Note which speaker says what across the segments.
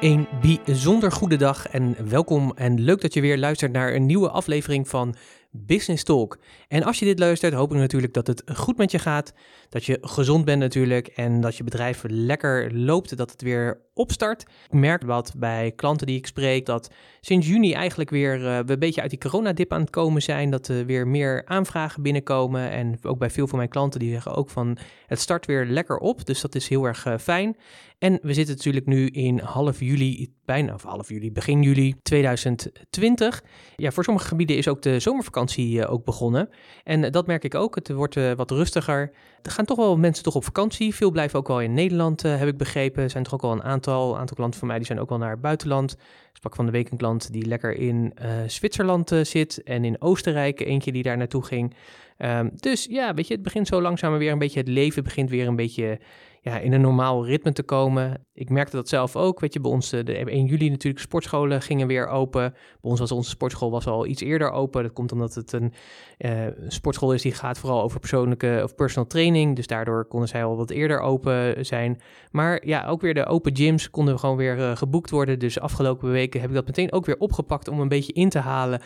Speaker 1: Een bijzonder goede dag en welkom en leuk dat je weer luistert naar een nieuwe aflevering van Business Talk. En als je dit luistert, hoop ik natuurlijk dat het goed met je gaat, dat je gezond bent natuurlijk en dat je bedrijf lekker loopt, dat het weer opstart. Ik merk wat bij klanten die ik spreek, dat sinds juni eigenlijk weer uh, we een beetje uit die coronadip aan het komen zijn, dat er weer meer aanvragen binnenkomen en ook bij veel van mijn klanten die zeggen ook van het start weer lekker op, dus dat is heel erg uh, fijn. En we zitten natuurlijk nu in half juli, bijna of half juli, begin juli 2020. Ja, voor sommige gebieden is ook de zomervakantie uh, ook begonnen. En uh, dat merk ik ook. Het wordt uh, wat rustiger. Er gaan toch wel mensen toch op vakantie. Veel blijven ook wel in Nederland, heb ik begrepen. Er zijn toch ook wel een aantal, een aantal klanten van mij die zijn ook wel naar het buitenland. Ik sprak van de week een klant die lekker in Zwitserland zit en in Oostenrijk. Eentje die daar naartoe ging. Um, dus ja, weet je, het begint zo langzaam weer een beetje, het leven begint weer een beetje ja, in een normaal ritme te komen. Ik merkte dat zelf ook. Weet je, bij ons de, de 1 juli natuurlijk sportscholen gingen weer open. Bij ons was onze sportschool was al iets eerder open. Dat komt omdat het een uh, sportschool is die gaat vooral over persoonlijke of personal training. Dus daardoor konden zij al wat eerder open zijn. Maar ja, ook weer de open gyms konden gewoon weer uh, geboekt worden. Dus afgelopen weken heb ik dat meteen ook weer opgepakt om een beetje in te halen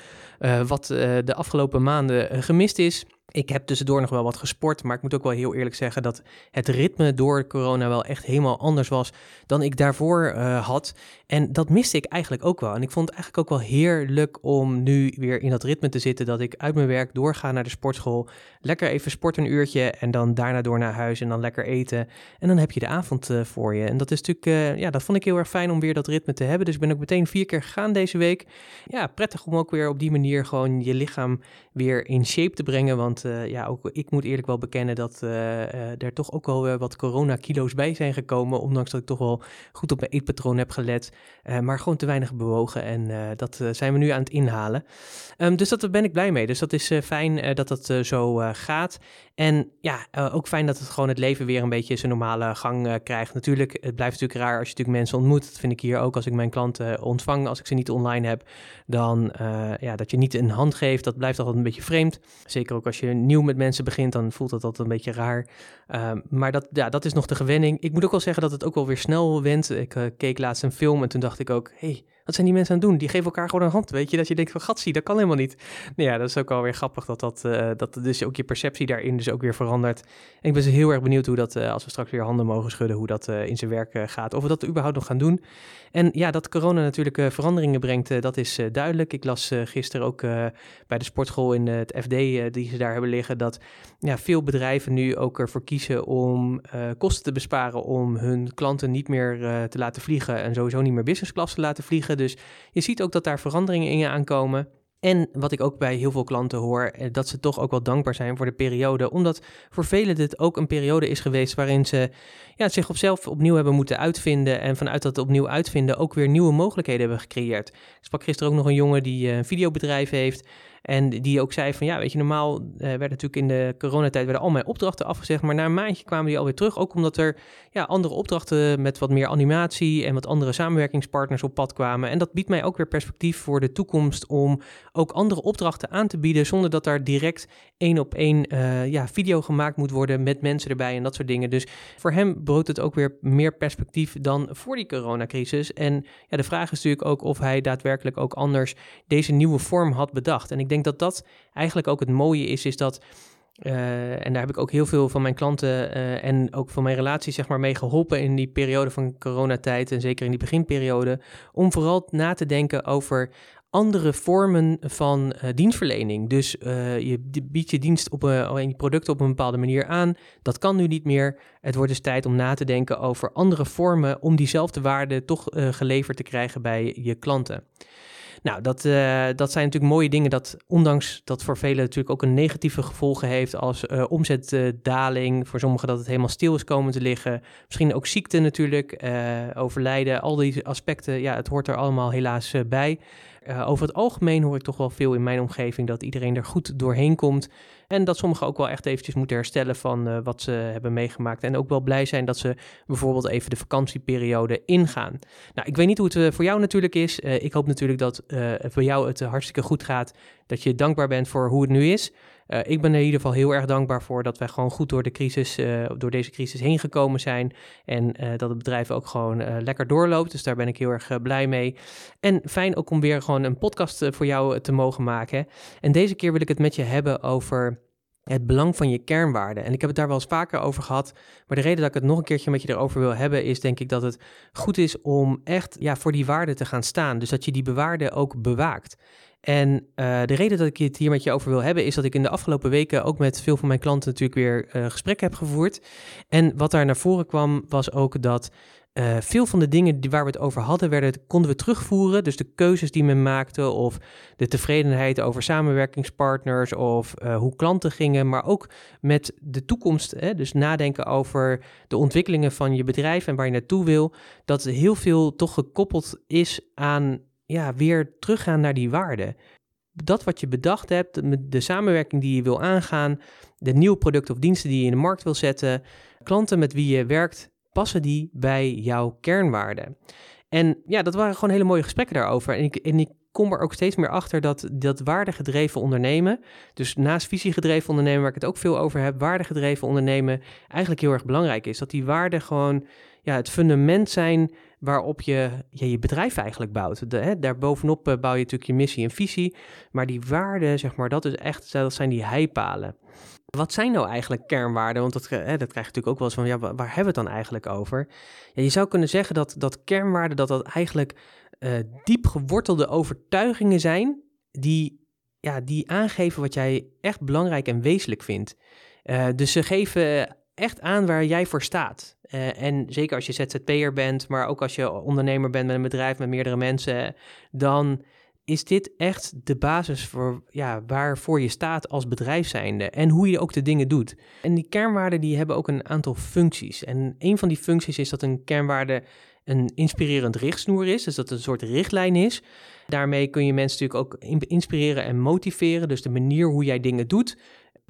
Speaker 1: wat de afgelopen maanden gemist is. Ik heb tussendoor nog wel wat gesport, maar ik moet ook wel heel eerlijk zeggen dat het ritme door corona wel echt helemaal anders was dan ik daarvoor uh, had. En dat miste ik eigenlijk ook wel. En ik vond het eigenlijk ook wel heerlijk om nu weer in dat ritme te zitten dat ik uit mijn werk doorga naar de sportschool, lekker even sport een uurtje en dan daarna door naar huis en dan lekker eten. En dan heb je de avond uh, voor je. En dat is natuurlijk, uh, ja, dat vond ik heel erg fijn om weer dat ritme te hebben. Dus ik ben ook meteen vier keer gegaan deze week. Ja, prettig om ook weer op die manier gewoon je lichaam weer in shape te brengen, want uh, ja, ook ik moet eerlijk wel bekennen dat uh, uh, er toch ook wel wat corona-kilo's bij zijn gekomen. Ondanks dat ik toch wel goed op mijn eetpatroon heb gelet. maar gewoon te weinig bewogen. En dat zijn we nu aan het inhalen. Um, dus dat, daar ben ik blij mee. Dus dat is fijn dat dat zo gaat. En ja, ook fijn dat het gewoon het leven weer een beetje zijn normale gang krijgt. Natuurlijk, het blijft natuurlijk raar als je natuurlijk mensen ontmoet. Dat vind ik hier ook als ik mijn klanten ontvang. Als ik ze niet online heb, dan ja, dat je niet een hand geeft. Dat blijft altijd een beetje vreemd. Zeker ook als je nieuw met mensen begint, dan voelt dat altijd een beetje raar. Um, maar dat, ja, dat is nog de gewenning. Ik moet ook wel zeggen dat het ook wel weer snel went. Ik uh, keek laatst een film en toen dacht ik ook, hey, wat zijn die mensen aan het doen? Die geven elkaar gewoon een hand, weet je? Dat je denkt van, gatsie, dat kan helemaal niet. Nou ja, dat is ook wel weer grappig dat, dat, uh, dat dus ook je perceptie daarin dus ook weer verandert. Ik ben dus heel erg benieuwd hoe dat, uh, als we straks weer handen mogen schudden, hoe dat in zijn werk gaat. Of we dat überhaupt nog gaan doen. En ja, dat corona natuurlijk veranderingen brengt, dat is duidelijk. Ik las gisteren ook bij de sportschool in het FD, die ze daar hebben liggen, dat ja, veel bedrijven nu ook ervoor kiezen om kosten te besparen om hun klanten niet meer te laten vliegen en sowieso niet meer business class te laten vliegen. Dus je ziet ook dat daar veranderingen in aankomen. En wat ik ook bij heel veel klanten hoor, dat ze toch ook wel dankbaar zijn voor de periode. Omdat voor velen dit ook een periode is geweest waarin ze ja, zich op zelf opnieuw hebben moeten uitvinden. En vanuit dat opnieuw uitvinden ook weer nieuwe mogelijkheden hebben gecreëerd. Ik sprak gisteren ook nog een jongen die een videobedrijf heeft. En die ook zei van ja, weet je, normaal uh, werden natuurlijk in de coronatijd werden al mijn opdrachten afgezegd. Maar na een maandje kwamen die alweer terug. Ook omdat er ja, andere opdrachten met wat meer animatie en wat andere samenwerkingspartners op pad kwamen. En dat biedt mij ook weer perspectief voor de toekomst om ook andere opdrachten aan te bieden. Zonder dat daar direct één op één uh, ja, video gemaakt moet worden met mensen erbij en dat soort dingen. Dus voor hem bood het ook weer meer perspectief dan voor die coronacrisis. En ja, de vraag is natuurlijk ook of hij daadwerkelijk ook anders deze nieuwe vorm had bedacht. En ik denk dat dat eigenlijk ook het mooie is, is dat uh, en daar heb ik ook heel veel van mijn klanten uh, en ook van mijn relaties zeg maar mee geholpen in die periode van coronatijd en zeker in die beginperiode, om vooral na te denken over andere vormen van uh, dienstverlening. Dus je biedt je dienst op een, je producten op een bepaalde manier aan. Dat kan nu niet meer. Het wordt dus tijd om na te denken over andere vormen om diezelfde waarde toch geleverd te krijgen bij je klanten. Nou, dat, uh, dat zijn natuurlijk mooie dingen dat, ondanks dat voor velen natuurlijk ook een negatieve gevolgen heeft als uh, omzetdaling, voor sommigen dat het helemaal stil is komen te liggen, misschien ook ziekte natuurlijk, uh, overlijden, al die aspecten, ja, het hoort er allemaal helaas bij. Over het algemeen hoor ik toch wel veel in mijn omgeving dat iedereen er goed doorheen komt. En dat sommigen ook wel echt eventjes moeten herstellen van uh, wat ze hebben meegemaakt. En ook wel blij zijn dat ze bijvoorbeeld even de vakantieperiode ingaan. Nou, ik weet niet hoe het uh, voor jou natuurlijk is. ik hoop natuurlijk dat voor jou het hartstikke goed gaat. Dat je dankbaar bent voor hoe het nu is. Uh, ik ben er in ieder geval heel erg dankbaar voor dat wij gewoon goed door de crisis, uh, door deze crisis heen gekomen zijn. En uh, dat het bedrijf ook gewoon lekker doorloopt. Dus daar ben ik heel erg blij mee. En fijn ook om weer gewoon een podcast voor jou te mogen maken. En deze keer wil ik het met je hebben over het belang van je kernwaarden. En ik heb het daar wel eens vaker over gehad. Maar de reden dat ik het nog een keertje met je erover wil hebben, is denk ik dat het goed is om echt ja, voor die waarden te gaan staan. Dus dat je die bewaarden ook bewaakt. En uh, de reden dat ik het hier met je over wil hebben, is dat ik in de afgelopen weken ook met veel van mijn klanten natuurlijk weer uh, gesprekken heb gevoerd. En wat daar naar voren kwam, was ook dat uh, veel van de dingen die, waar we het over hadden, werden, konden we terugvoeren. Dus de keuzes die men maakte, of de tevredenheid over samenwerkingspartners, of hoe klanten gingen, maar ook met de toekomst. Hè, dus nadenken over de ontwikkelingen van je bedrijf en waar je naartoe wil. Dat heel veel toch gekoppeld is aan ja, weer teruggaan naar die waarden. Dat wat je bedacht hebt, de samenwerking die je wil aangaan, de nieuwe producten of diensten die je in de markt wil zetten, klanten met wie je werkt, passen die bij jouw kernwaarden? En ja, dat waren gewoon hele mooie gesprekken daarover. En ik, en ik kom er ook steeds meer achter dat dat waardegedreven ondernemen, dus naast visiegedreven ondernemen, waar ik het ook veel over heb, waardegedreven ondernemen eigenlijk heel erg belangrijk is. Dat die waarden gewoon ja, het fundament zijn waarop je ja, je bedrijf eigenlijk bouwt. Hè, daarbovenop uh, bouw je natuurlijk je missie en visie, maar die waarden, zeg maar, dat is echt, dat zijn die heipalen. Wat zijn nou eigenlijk kernwaarden? Want dat, hè, dat krijg je natuurlijk ook wel eens van, ja, waar hebben we het dan eigenlijk over? Ja, je zou kunnen zeggen dat, dat kernwaarden, dat dat eigenlijk uh, diep gewortelde overtuigingen zijn die, ja, die aangeven wat jij echt belangrijk en wezenlijk vindt. Uh, dus ze geven echt aan waar jij voor staat. Uh, en zeker als je ZZP'er bent, maar ook als je ondernemer bent met een bedrijf met meerdere mensen, dan is dit echt de basis voor ja, waarvoor je staat als bedrijf zijnde en hoe je ook de dingen doet. En die kernwaarden die hebben ook een aantal functies. En een van die functies is dat een kernwaarde een inspirerend richtsnoer is, dus dat een soort richtlijn is. Daarmee kun je mensen natuurlijk ook inspireren en motiveren. Dus de manier hoe jij dingen doet,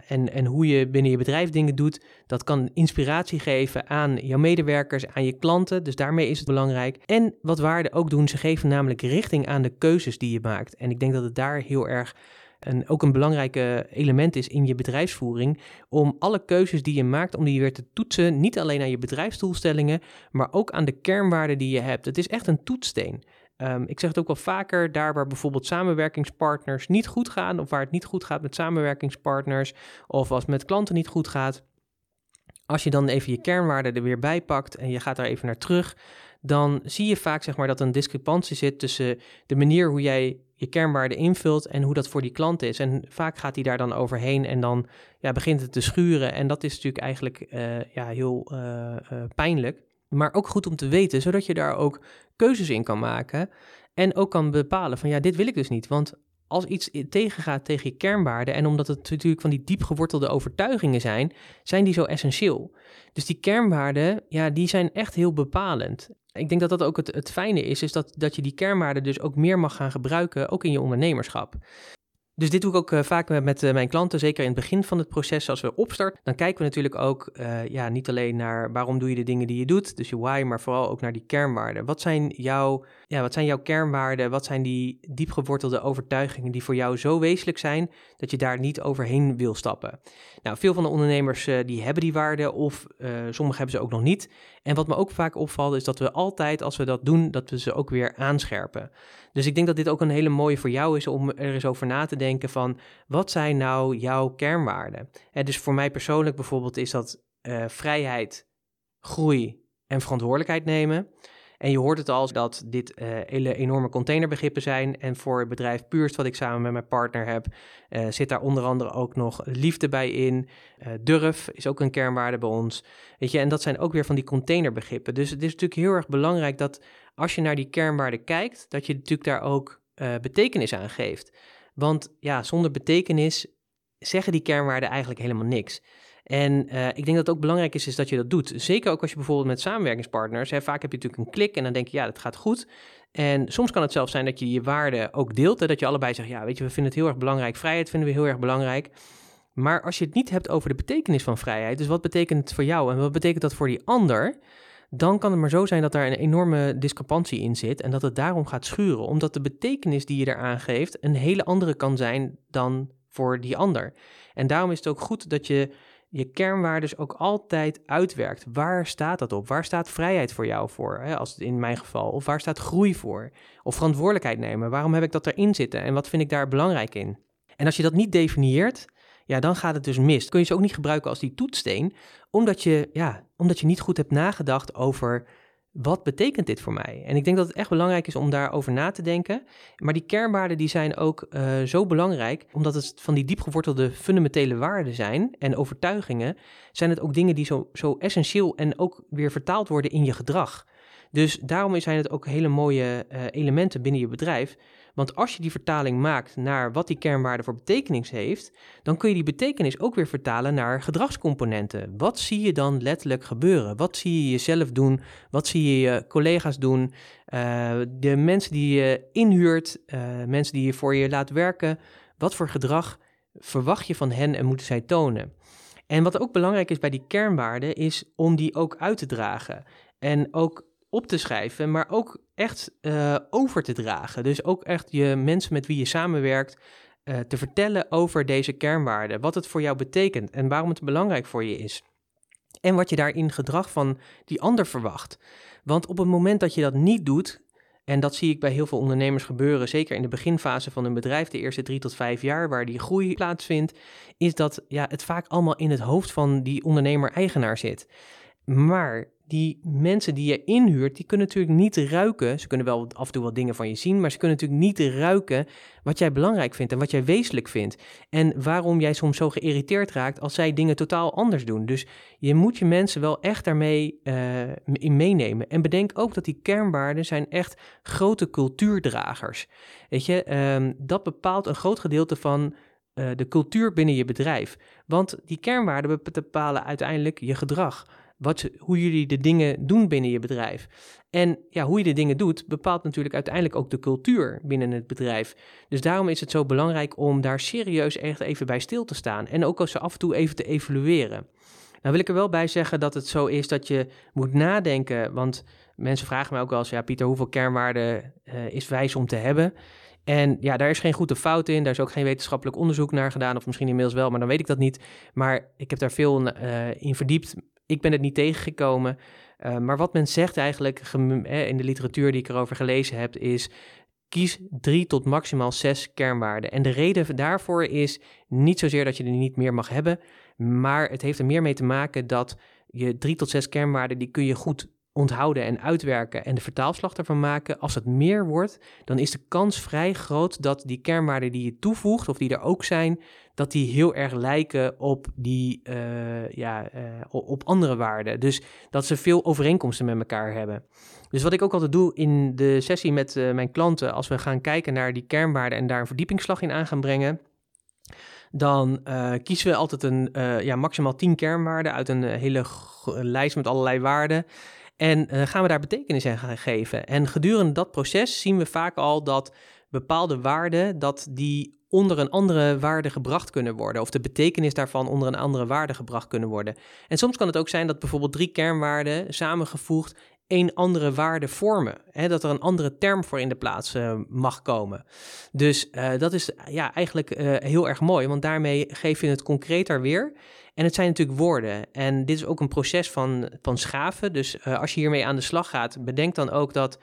Speaker 1: en, en hoe je binnen je bedrijf dingen doet, dat kan inspiratie geven aan jouw medewerkers, aan je klanten. Dus daarmee is het belangrijk. En wat waarden ook doen, ze geven namelijk richting aan de keuzes die je maakt. En ik denk dat het daar heel erg een, ook een belangrijk element is in je bedrijfsvoering. Om alle keuzes die je maakt, om die weer te toetsen. Niet alleen aan je bedrijfsdoelstellingen, maar ook aan de kernwaarden die je hebt. Het is echt een toetssteen. Um, ik zeg het ook wel vaker, daar waar bijvoorbeeld samenwerkingspartners niet goed gaan, of waar het niet goed gaat met samenwerkingspartners, of als het met klanten niet goed gaat, als je dan even je kernwaarden er weer bij pakt en je gaat daar even naar terug, dan zie je vaak zeg maar, dat er een discrepantie zit tussen de manier hoe jij je kernwaarden invult en hoe dat voor die klant is. En vaak gaat hij daar dan overheen en dan ja, begint het te schuren. En dat is natuurlijk eigenlijk uh, ja, heel uh, uh, pijnlijk. Maar ook goed om te weten, zodat je daar ook keuzes in kan maken. En ook kan bepalen van ja, dit wil ik dus niet. Want als iets tegengaat tegen je kernwaarden, en omdat het natuurlijk van die diep gewortelde overtuigingen zijn, zijn die zo essentieel. Dus die kernwaarden, ja, die zijn echt heel bepalend. Ik denk dat dat ook het, het fijne is, is dat, dat je die kernwaarden dus ook meer mag gaan gebruiken, ook in je ondernemerschap. Dus dit doe ik ook uh, vaak met, uh, mijn klanten, zeker in het begin van het proces, als we opstarten. Dan kijken we natuurlijk ook uh, ja, niet alleen naar waarom doe je de dingen die je doet, dus je why, maar vooral ook naar die kernwaarden. Wat zijn, jouw, ja, wat zijn jouw kernwaarden? Wat zijn die diepgewortelde overtuigingen die voor jou zo wezenlijk zijn dat je daar niet overheen wil stappen? Nou, veel van de ondernemers die hebben die waarden of sommigen hebben ze ook nog niet. En wat me ook vaak opvalt is dat we altijd, als we dat doen, dat we ze ook weer aanscherpen. Dus ik denk dat dit ook een hele mooie voor jou is om er eens over na te denken van wat zijn nou jouw kernwaarden? En dus voor mij persoonlijk bijvoorbeeld is dat uh, vrijheid, groei en verantwoordelijkheid nemen. En je hoort het al dat dit uh, hele enorme containerbegrippen zijn. En voor het bedrijf Puurst, wat ik samen met mijn partner heb, uh, zit daar onder andere ook nog liefde bij in. Uh, durf is ook een kernwaarde bij ons. Weet je, en dat zijn ook weer van die containerbegrippen. Dus het is natuurlijk heel erg belangrijk dat als je naar die kernwaarden kijkt, dat je natuurlijk daar ook betekenis aan geeft. Want ja, zonder betekenis zeggen die kernwaarden eigenlijk helemaal niks. En uh, ik denk dat het ook belangrijk is, is dat je dat doet. Zeker ook als je bijvoorbeeld met samenwerkingspartners, hè, vaak heb je natuurlijk een klik en dan denk je, ja, dat gaat goed. En soms kan het zelfs zijn dat je je waarden ook deelt, hè, dat je allebei zegt, ja, weet je, we vinden het heel erg belangrijk, vrijheid vinden we heel erg belangrijk. Maar als je het niet hebt over de betekenis van vrijheid, dus wat betekent het voor jou en wat betekent dat voor die ander, dan kan het maar zo zijn dat daar een enorme discrepantie in zit en dat het daarom gaat schuren, omdat de betekenis die je eraan geeft een hele andere kan zijn dan voor die ander. En daarom is het ook goed dat je je kernwaardes ook altijd uitwerkt. Waar staat dat op? Waar staat vrijheid voor jou voor, hè, als het in mijn geval? Of waar staat groei voor? Of verantwoordelijkheid nemen? Waarom heb ik dat erin zitten en wat vind ik daar belangrijk in? En als je dat niet definieert, ja, dan gaat het dus mis. kun je ze ook niet gebruiken als die toetssteen, omdat je, ja, omdat je niet goed hebt nagedacht over wat betekent dit voor mij? En ik denk dat het echt belangrijk is om daarover na te denken. Maar die kernwaarden die zijn ook uh, zo belangrijk, omdat het van die diepgewortelde fundamentele waarden zijn en overtuigingen, zijn het ook dingen die zo, zo essentieel en ook weer vertaald worden in je gedrag. Dus daarom zijn het ook hele mooie uh, elementen binnen je bedrijf. Want als je die vertaling maakt naar wat die kernwaarde voor betekenis heeft, dan kun je die betekenis ook weer vertalen naar gedragscomponenten. Wat zie je dan letterlijk gebeuren? Wat zie je jezelf doen? Wat zie je je collega's doen? Uh, de mensen die je inhuurt, uh, mensen die je voor je laat werken. Wat voor gedrag verwacht je van hen en moeten zij tonen? En wat ook belangrijk is bij die kernwaarden, is om die ook uit te dragen. En ook op te schrijven, maar ook echt uh, over te dragen. Dus ook echt je mensen met wie je samenwerkt uh, te vertellen over deze kernwaarden. Wat het voor jou betekent en waarom het belangrijk voor je is. En wat je daar in gedrag van die ander verwacht. Want op het moment dat je dat niet doet, en dat zie ik bij heel veel ondernemers gebeuren, zeker in de beginfase van een bedrijf, de eerste drie tot vijf jaar, waar die groei plaatsvindt, is dat ja, het vaak allemaal in het hoofd van die ondernemer-eigenaar zit. Maar die mensen die je inhuurt, die kunnen natuurlijk niet ruiken. Ze kunnen wel af en toe wat dingen van je zien, maar ze kunnen natuurlijk niet ruiken wat jij belangrijk vindt en wat jij wezenlijk vindt. En waarom jij soms zo geïrriteerd raakt als zij dingen totaal anders doen. Dus je moet je mensen wel echt daarmee uh, in meenemen. En bedenk ook dat die kernwaarden zijn echt grote cultuurdragers. Weet je, um, dat bepaalt een groot gedeelte van uh, de cultuur binnen je bedrijf. Want die kernwaarden bepalen uiteindelijk je gedrag wat, hoe jullie de dingen doen binnen je bedrijf. En ja, hoe je de dingen doet, bepaalt natuurlijk uiteindelijk ook de cultuur binnen het bedrijf. Dus daarom is het zo belangrijk om daar serieus echt even bij stil te staan. En ook als ze af en toe even te evalueren. Nou wil ik er wel bij zeggen dat het zo is dat je moet nadenken. Want mensen vragen mij ook wel eens, ja Pieter, hoeveel kernwaarden uh, is wijs om te hebben? En ja, daar is geen goede fout in. Daar is ook geen wetenschappelijk onderzoek naar gedaan. Of misschien inmiddels wel, maar dan weet ik dat niet. Maar ik heb daar veel uh, in verdiept ik ben het niet tegengekomen. Uh, maar wat men zegt eigenlijk in de literatuur die ik erover gelezen heb, is kies drie tot maximaal zes kernwaarden. En de reden daarvoor is niet zozeer dat je er niet meer mag hebben, maar het heeft er meer mee te maken dat je drie tot zes kernwaarden, die kun je goed onthouden en uitwerken en de vertaalslag ervan maken. Als het meer wordt, dan is de kans vrij groot dat die kernwaarden die je toevoegt, of die er ook zijn, dat die heel erg lijken op, die, uh, ja, uh, op andere waarden. Dus dat ze veel overeenkomsten met elkaar hebben. Dus wat ik ook altijd doe in de sessie met uh, mijn klanten, als we gaan kijken naar die kernwaarden en daar een verdiepingsslag in aan gaan brengen, dan kiezen we altijd een ja, maximaal 10 kernwaarden uit een hele lijst met allerlei waarden. En uh, gaan we daar betekenis aan gaan geven. En gedurende dat proces zien we vaak al dat bepaalde waarden, dat die onder een andere waarde gebracht kunnen worden. Of de betekenis daarvan onder een andere waarde gebracht kunnen worden. En soms kan het ook zijn dat bijvoorbeeld drie kernwaarden samengevoegd een andere waarde vormen. Hè, dat er een andere term voor in de plaats uh, mag komen. Dus uh, dat is ja, eigenlijk uh, heel erg mooi, want daarmee geef je het concreter weer. En het zijn natuurlijk woorden. En dit is ook een proces van, van schaven. Dus als je hiermee aan de slag gaat, bedenk dan ook dat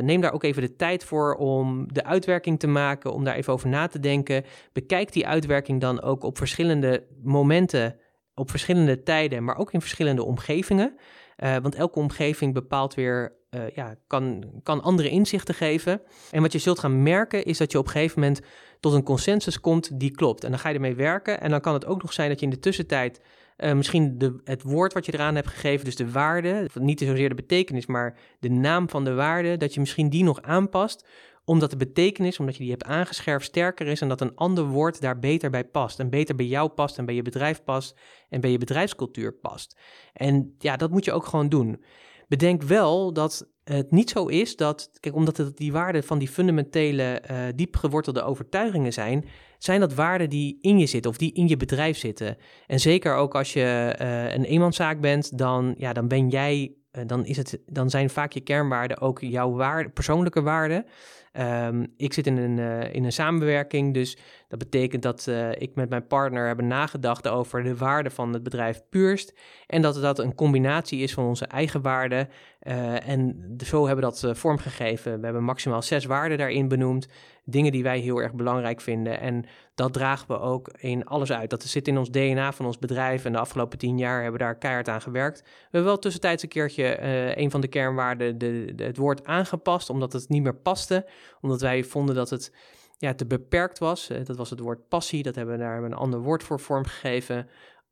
Speaker 1: neem daar ook even de tijd voor om de uitwerking te maken, om daar even over na te denken. Bekijk die uitwerking dan ook op verschillende momenten, op verschillende tijden, maar ook in verschillende omgevingen. Uh, want elke omgeving bepaalt weer uh, ja, kan, kan andere inzichten geven. En wat je zult gaan merken is dat je op een gegeven moment tot een consensus komt die klopt. En dan ga je ermee werken. En dan kan het ook nog zijn dat je in de tussentijd uh, misschien de, het woord wat je eraan hebt gegeven, dus de waarde, niet zozeer de betekenis, maar de naam van de waarde, dat je misschien die nog aanpast omdat de betekenis, omdat je die hebt aangescherpt, sterker is en dat een ander woord daar beter bij past. En beter bij jou past en bij je bedrijf past en bij je bedrijfscultuur past. En ja, dat moet je ook gewoon doen. Bedenk wel dat het niet zo is dat, kijk, omdat het die waarden van die fundamentele, uh, diep gewortelde overtuigingen zijn, zijn dat waarden die in je zitten of die in je bedrijf zitten. En zeker ook als je uh, een eenmanszaak bent, dan, ja, dan ben jij, uh, dan, is het, dan zijn vaak je kernwaarden ook jouw waarde, persoonlijke waarden. Um, ik zit in een, uh, in een samenwerking, dus dat betekent dat uh, ik met mijn partner hebben nagedacht over de waarde van het bedrijf Purst. En dat dat een combinatie is van onze eigen waarden. Uh, en zo hebben we dat vormgegeven. We hebben maximaal zes waarden daarin benoemd dingen die wij heel erg belangrijk vinden. En dat dragen we ook in alles uit. Dat zit in ons DNA van ons bedrijf. En de afgelopen tien jaar hebben we daar keihard aan gewerkt. We hebben wel tussentijds een keertje uh, een van de kernwaarden, de, het woord aangepast, omdat het niet meer paste. Omdat wij vonden dat het ja, te beperkt was. Uh, dat was het woord passie. Dat hebben we daar een ander woord voor vormgegeven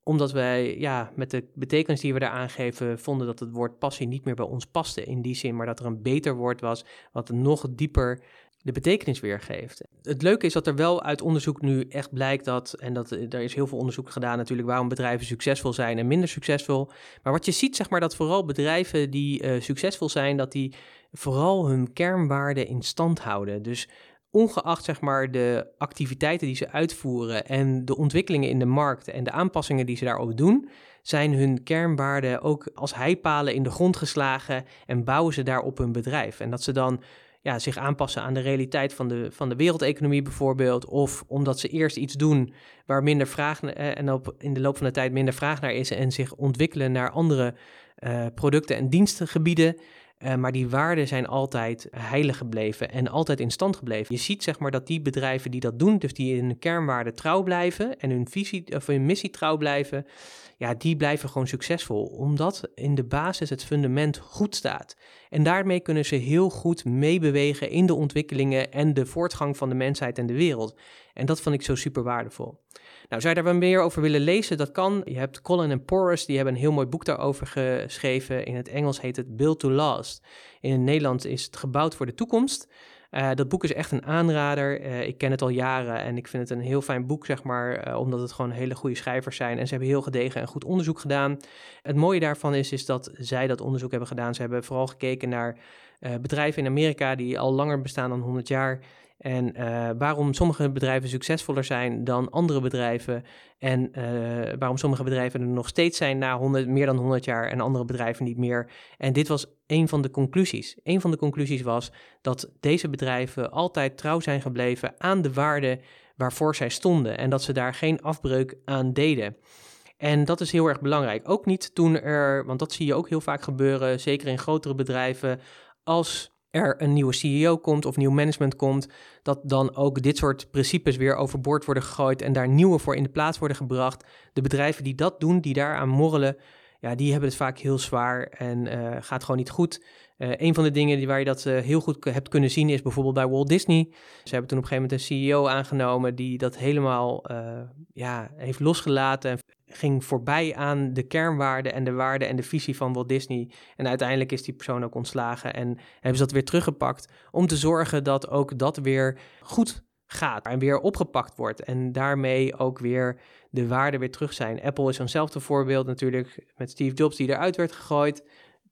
Speaker 1: omdat wij ja, met de betekenis die we daar aangeven, vonden dat het woord passie niet meer bij ons paste in die zin, maar dat er een beter woord was, wat nog dieper de betekenis weergeeft. Het leuke is dat er wel uit onderzoek nu echt blijkt dat, en dat er is heel veel onderzoek gedaan natuurlijk waarom bedrijven succesvol zijn en minder succesvol. Maar wat je ziet, zeg maar, dat vooral bedrijven die uh, succesvol zijn, dat die vooral hun kernwaarden in stand houden. Dus ongeacht zeg maar de activiteiten die ze uitvoeren en de ontwikkelingen in de markt en de aanpassingen die ze daarop doen, zijn hun kernwaarden ook als heipalen in de grond geslagen en bouwen ze daarop hun bedrijf. En dat ze dan ja, zich aanpassen aan de realiteit van de, van de wereldeconomie bijvoorbeeld. Of omdat ze eerst iets doen waar minder vraag eh, en op, in de loop van de tijd minder vraag naar is en zich ontwikkelen naar andere uh, producten en dienstengebieden. Uh, maar die waarden zijn altijd heilig gebleven en altijd in stand gebleven. Je ziet zeg maar dat die bedrijven die dat doen, dus die in de kernwaarden trouw blijven en hun visie of hun missie trouw blijven, ja, die blijven gewoon succesvol. Omdat in de basis het fundament goed staat. En daarmee kunnen ze heel goed meebewegen in de ontwikkelingen en de voortgang van de mensheid en de wereld. En dat vond ik zo super waardevol. Nou, zou je daar wat meer over willen lezen? Dat kan. Je hebt Colin en Porras, die hebben een heel mooi boek daarover geschreven. In het Engels heet het Build to Last. In het Nederlands is het Gebouwd voor de Toekomst. Uh, dat boek is echt een aanrader. Uh, ik ken het al jaren en ik vind het een heel fijn boek, zeg maar, uh, omdat het gewoon hele goede schrijvers zijn. En ze hebben heel gedegen en goed onderzoek gedaan. Het mooie daarvan is, is dat zij dat onderzoek hebben gedaan. Ze hebben vooral gekeken naar bedrijven in Amerika die al langer bestaan dan 100 jaar. En uh, waarom sommige bedrijven succesvoller zijn dan andere bedrijven. En uh, waarom sommige bedrijven er nog steeds zijn na 100, meer dan 100 jaar en andere bedrijven niet meer. En dit was een van de conclusies. Een van de conclusies was dat deze bedrijven altijd trouw zijn gebleven aan de waarden waarvoor zij stonden. En dat ze daar geen afbreuk aan deden. En dat is heel erg belangrijk. Ook niet toen er, want dat zie je ook heel vaak gebeuren, zeker in grotere bedrijven, als er een nieuwe CEO komt of nieuw management komt, dat dan ook dit soort principes weer overboord worden gegooid en daar nieuwe voor in de plaats worden gebracht. De bedrijven die dat doen, die daaraan morrelen, ja, die hebben het vaak heel zwaar en uh, gaat gewoon niet goed. Uh, een van de dingen die, waar je dat uh, heel goed hebt kunnen zien is bijvoorbeeld bij Walt Disney. Ze hebben toen op een gegeven moment een CEO aangenomen die dat helemaal ja, heeft losgelaten ging voorbij aan de kernwaarden en de waarden en de visie van Walt Disney. En uiteindelijk is die persoon ook ontslagen en hebben ze dat weer teruggepakt om te zorgen dat ook dat weer goed gaat en weer opgepakt wordt. En daarmee ook weer de waarden weer terug zijn. Apple is eenzelfde voorbeeld natuurlijk met Steve Jobs die eruit werd gegooid,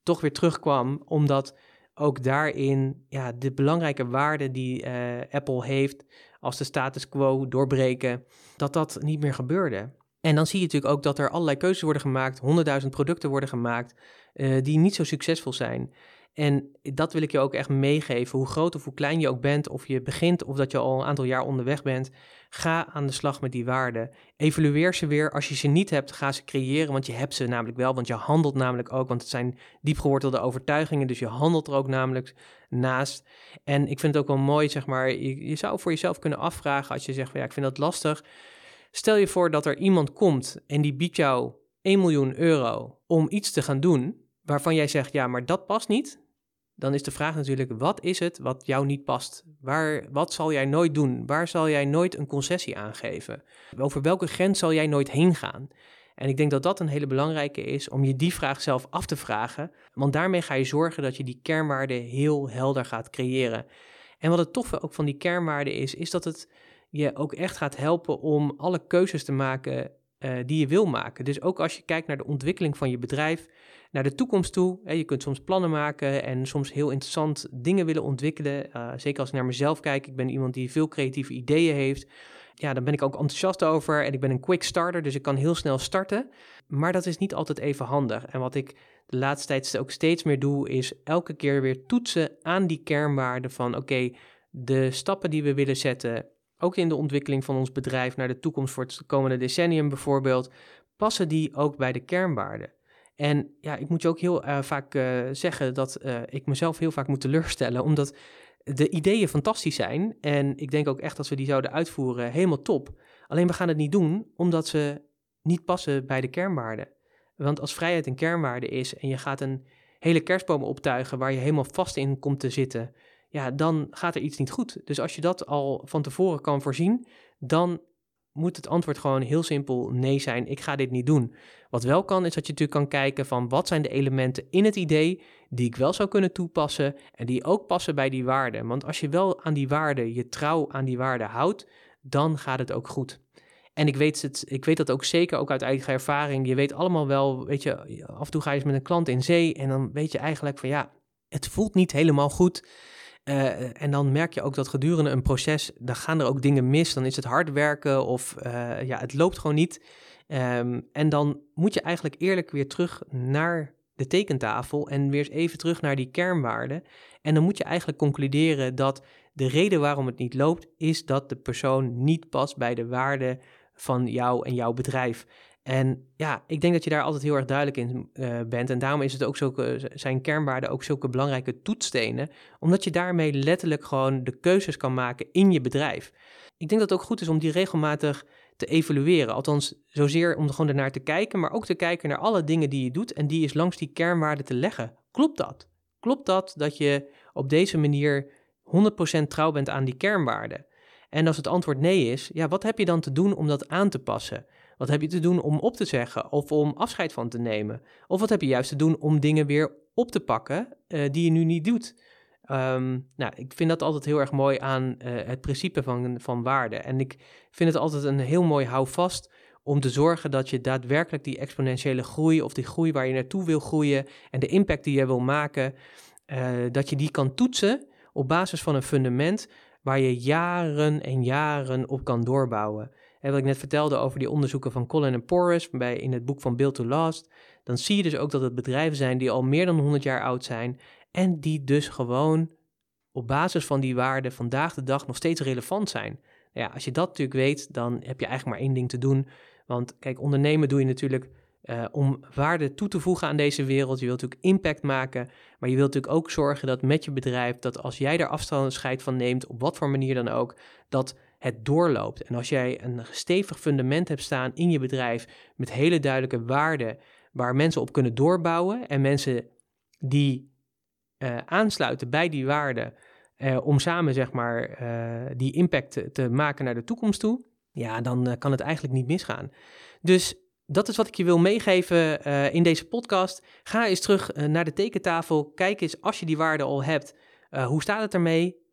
Speaker 1: toch weer terugkwam omdat ook daarin ja, de belangrijke waarden die uh, Apple heeft als de status quo doorbreken, dat dat niet meer gebeurde. En dan zie je natuurlijk ook dat er allerlei keuzes worden gemaakt, honderdduizend producten worden gemaakt, uh, die niet zo succesvol zijn. En dat wil ik je ook echt meegeven. Hoe groot of hoe klein je ook bent, of je begint of dat je al een aantal jaar onderweg bent, ga aan de slag met die waarden. Evalueer ze weer. Als je ze niet hebt, ga ze creëren, want je hebt ze namelijk wel. Want je handelt namelijk ook, want het zijn diepgewortelde overtuigingen, dus je handelt er ook namelijk naast. En ik vind het ook wel mooi, zeg maar, je, zou voor jezelf kunnen afvragen als je zegt, ja, ik vind dat lastig Stel je voor dat er iemand komt en die biedt jou 1 miljoen euro om iets te gaan doen waarvan jij zegt, ja, maar dat past niet. dan is de vraag natuurlijk: wat is het wat jou niet past? Waar, wat zal jij nooit doen? Waar zal jij nooit een concessie aangeven? Over welke grens zal jij nooit heen gaan? En ik denk dat dat een hele belangrijke is om je die vraag zelf af te vragen. Want daarmee ga je zorgen dat je die kernwaarden heel helder gaat creëren. En wat het toffe ook van die kernwaarden is, is dat het je ook echt gaat helpen om alle keuzes te maken uh, die je wil maken. Dus ook als je kijkt naar de ontwikkeling van je bedrijf, naar de toekomst toe. Hè, je kunt soms plannen maken en soms heel interessant dingen willen ontwikkelen. Uh, zeker als ik naar mezelf kijk, ik ben iemand die veel creatieve ideeën heeft. Ja, dan ben ik ook enthousiast over en ik ben een quick starter, dus ik kan heel snel starten. Maar dat is niet altijd even handig. En wat ik de laatste tijd ook steeds meer doe, is elke keer weer toetsen aan die kernwaarden van oké, de stappen die we willen zetten, ook in de ontwikkeling van ons bedrijf naar de toekomst voor het komende decennium bijvoorbeeld, passen die ook bij de kernwaarden. En ja, ik moet je ook heel uh, vaak uh, zeggen dat uh, ik mezelf heel vaak moet teleurstellen, omdat de ideeën fantastisch zijn. En ik denk ook echt dat we die zouden uitvoeren helemaal top. Alleen we gaan het niet doen omdat ze niet passen bij de kernwaarden. Want als vrijheid een kernwaarde is en je gaat een hele kerstboom optuigen waar je helemaal vast in komt te zitten, ja, dan gaat er iets niet goed. Dus als je dat al van tevoren kan voorzien, dan moet het antwoord gewoon heel simpel nee zijn. Ik ga dit niet doen. Wat wel kan, is dat je natuurlijk kan kijken van wat zijn de elementen in het idee die ik wel zou kunnen toepassen en die ook passen bij die waarden. Want als je wel aan die waarden, je trouw aan die waarden houdt, dan gaat het ook goed. En ik weet, het, ik weet dat ook zeker, ook uit eigen ervaring. Je weet allemaal wel, weet je, af en toe ga je eens met een klant in zee en dan weet je eigenlijk van ja, het voelt niet helemaal goed. Uh, en dan merk je ook dat gedurende een proces, dan gaan er ook dingen mis. Dan is het hard werken of uh, ja, het loopt gewoon niet. Um, en dan moet je eigenlijk eerlijk weer terug naar de tekentafel en weer eens even terug naar die kernwaarden. En dan moet je eigenlijk concluderen dat de reden waarom het niet loopt, is dat de persoon niet past bij de waarden van jou en jouw bedrijf. En ja, ik denk dat je daar altijd heel erg duidelijk in uh, bent. En daarom is het ook zulke, zijn kernwaarden ook zulke belangrijke toetsstenen. Omdat je daarmee letterlijk gewoon de keuzes kan maken in je bedrijf. Ik denk dat het ook goed is om die regelmatig te evalueren. Althans, zozeer om er gewoon ernaar te kijken, maar ook te kijken naar alle dingen die je doet en die is langs die kernwaarden te leggen. Klopt dat? Klopt dat dat je op deze manier 100% trouw bent aan die kernwaarden? En als het antwoord nee is, ja, wat heb je dan te doen om dat aan te passen? Wat heb je te doen om op te zeggen of om afscheid van te nemen? Of wat heb je juist te doen om dingen weer op te pakken uh, die je nu niet doet? Um, nou, ik vind dat altijd heel erg mooi aan uh, het principe van, van waarde. En ik vind het altijd een heel mooi houvast om te zorgen dat je daadwerkelijk die exponentiële groei of die groei waar je naartoe wil groeien en de impact die je wil maken, uh, dat je die kan toetsen op basis van een fundament waar je jaren en jaren op kan doorbouwen. En wat ik net vertelde over die onderzoeken van Colin en Porras bij, in het boek van Build to Last, dan zie je dus ook dat het bedrijven zijn die al meer dan 100 jaar oud zijn en die dus gewoon op basis van die waarden vandaag de dag nog steeds relevant zijn. Nou ja, als je dat natuurlijk weet, dan heb je eigenlijk maar één ding te doen. Want kijk, ondernemen doe je natuurlijk uh, om waarde toe te voegen aan deze wereld. Je wilt natuurlijk impact maken, maar je wilt natuurlijk ook zorgen dat met je bedrijf, dat als jij daar afstand van neemt, op wat voor manier dan ook, dat het doorloopt. En als jij een stevig fundament hebt staan in je bedrijf met hele duidelijke waarden waar mensen op kunnen doorbouwen en mensen die uh, aansluiten bij die waarden uh, om samen zeg maar uh, die impact te, te, maken naar de toekomst toe, ja, dan kan het eigenlijk niet misgaan. Dus dat is wat ik je wil meegeven in deze podcast. Ga eens terug naar de tekentafel. Kijk eens als je die waarden al hebt. hoe staat het ermee?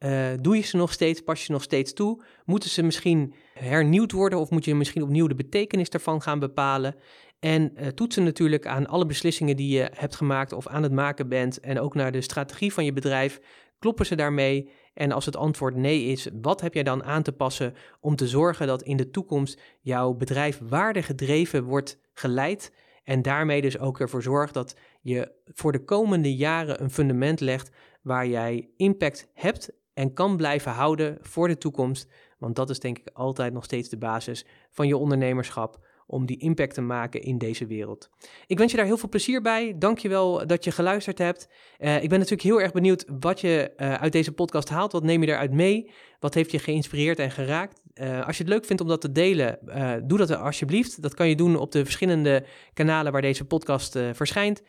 Speaker 1: Doe je ze nog steeds? Pas je nog steeds toe? Moeten ze misschien hernieuwd worden of moet je misschien opnieuw de betekenis daarvan gaan bepalen? En uh, toetsen natuurlijk aan alle beslissingen die je hebt gemaakt of aan het maken bent. En ook naar de strategie van je bedrijf. Kloppen ze daarmee? En als het antwoord nee is, wat heb jij dan aan te passen om te zorgen dat in de toekomst jouw bedrijf waardegedreven wordt geleid? En daarmee dus ook ervoor zorgt dat je voor de komende jaren een fundament legt waar jij impact hebt en kan blijven houden voor de toekomst. Want dat is denk ik altijd nog steeds de basis van je ondernemerschap om die impact te maken in deze wereld. Ik wens je daar heel veel plezier bij. Dank je wel dat je geluisterd hebt. Uh, ik ben natuurlijk heel erg benieuwd wat je uh, uit deze podcast haalt. Wat neem je eruit mee? Wat heeft je geïnspireerd en geraakt? Uh, als je het leuk vindt om dat te delen, doe dat alsjeblieft. Dat kan je doen op de verschillende kanalen waar deze podcast verschijnt.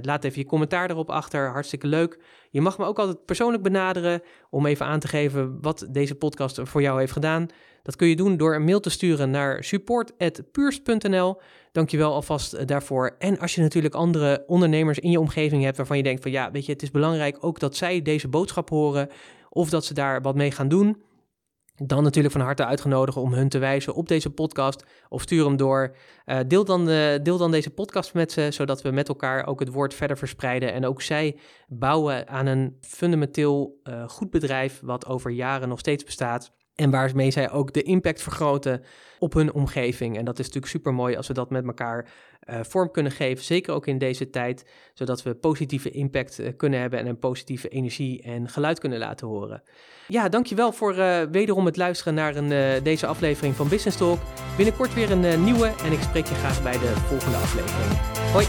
Speaker 1: Laat even je commentaar erop achter, hartstikke leuk. Je mag me ook altijd persoonlijk benaderen om even aan te geven wat deze podcast voor jou heeft gedaan. Dat kun je doen door een mail te sturen naar support.puurst.nl. Dankjewel alvast daarvoor. En als je natuurlijk andere ondernemers in je omgeving hebt waarvan je denkt van ja, weet je, het is belangrijk ook dat zij deze boodschap horen of dat ze daar wat mee gaan doen dan natuurlijk van harte uitgenodigd om hun te wijzen op deze podcast of stuur hem door. Uh, deel, dan, uh, deel dan deze podcast met ze, zodat we met elkaar ook het woord verder verspreiden. En ook zij bouwen aan een fundamenteel uh, goed bedrijf wat over jaren nog steeds bestaat. En waarmee zij ook de impact vergroten op hun omgeving. En dat is natuurlijk super mooi als we dat met elkaar uh, vorm kunnen geven. Zeker ook in deze tijd, zodat we positieve impact uh, kunnen hebben en een positieve energie en geluid kunnen laten horen. Ja, dankjewel voor uh, wederom het luisteren naar een, deze aflevering van Business Talk. Binnenkort weer een nieuwe en ik spreek je graag bij de volgende aflevering. Hoi!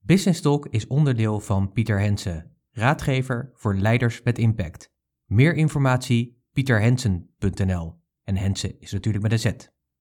Speaker 1: Business Talk is onderdeel van Pieter Hensen raadgever voor leiders met impact. Meer informatie pieterhensen.nl en Hensen is natuurlijk met een Z.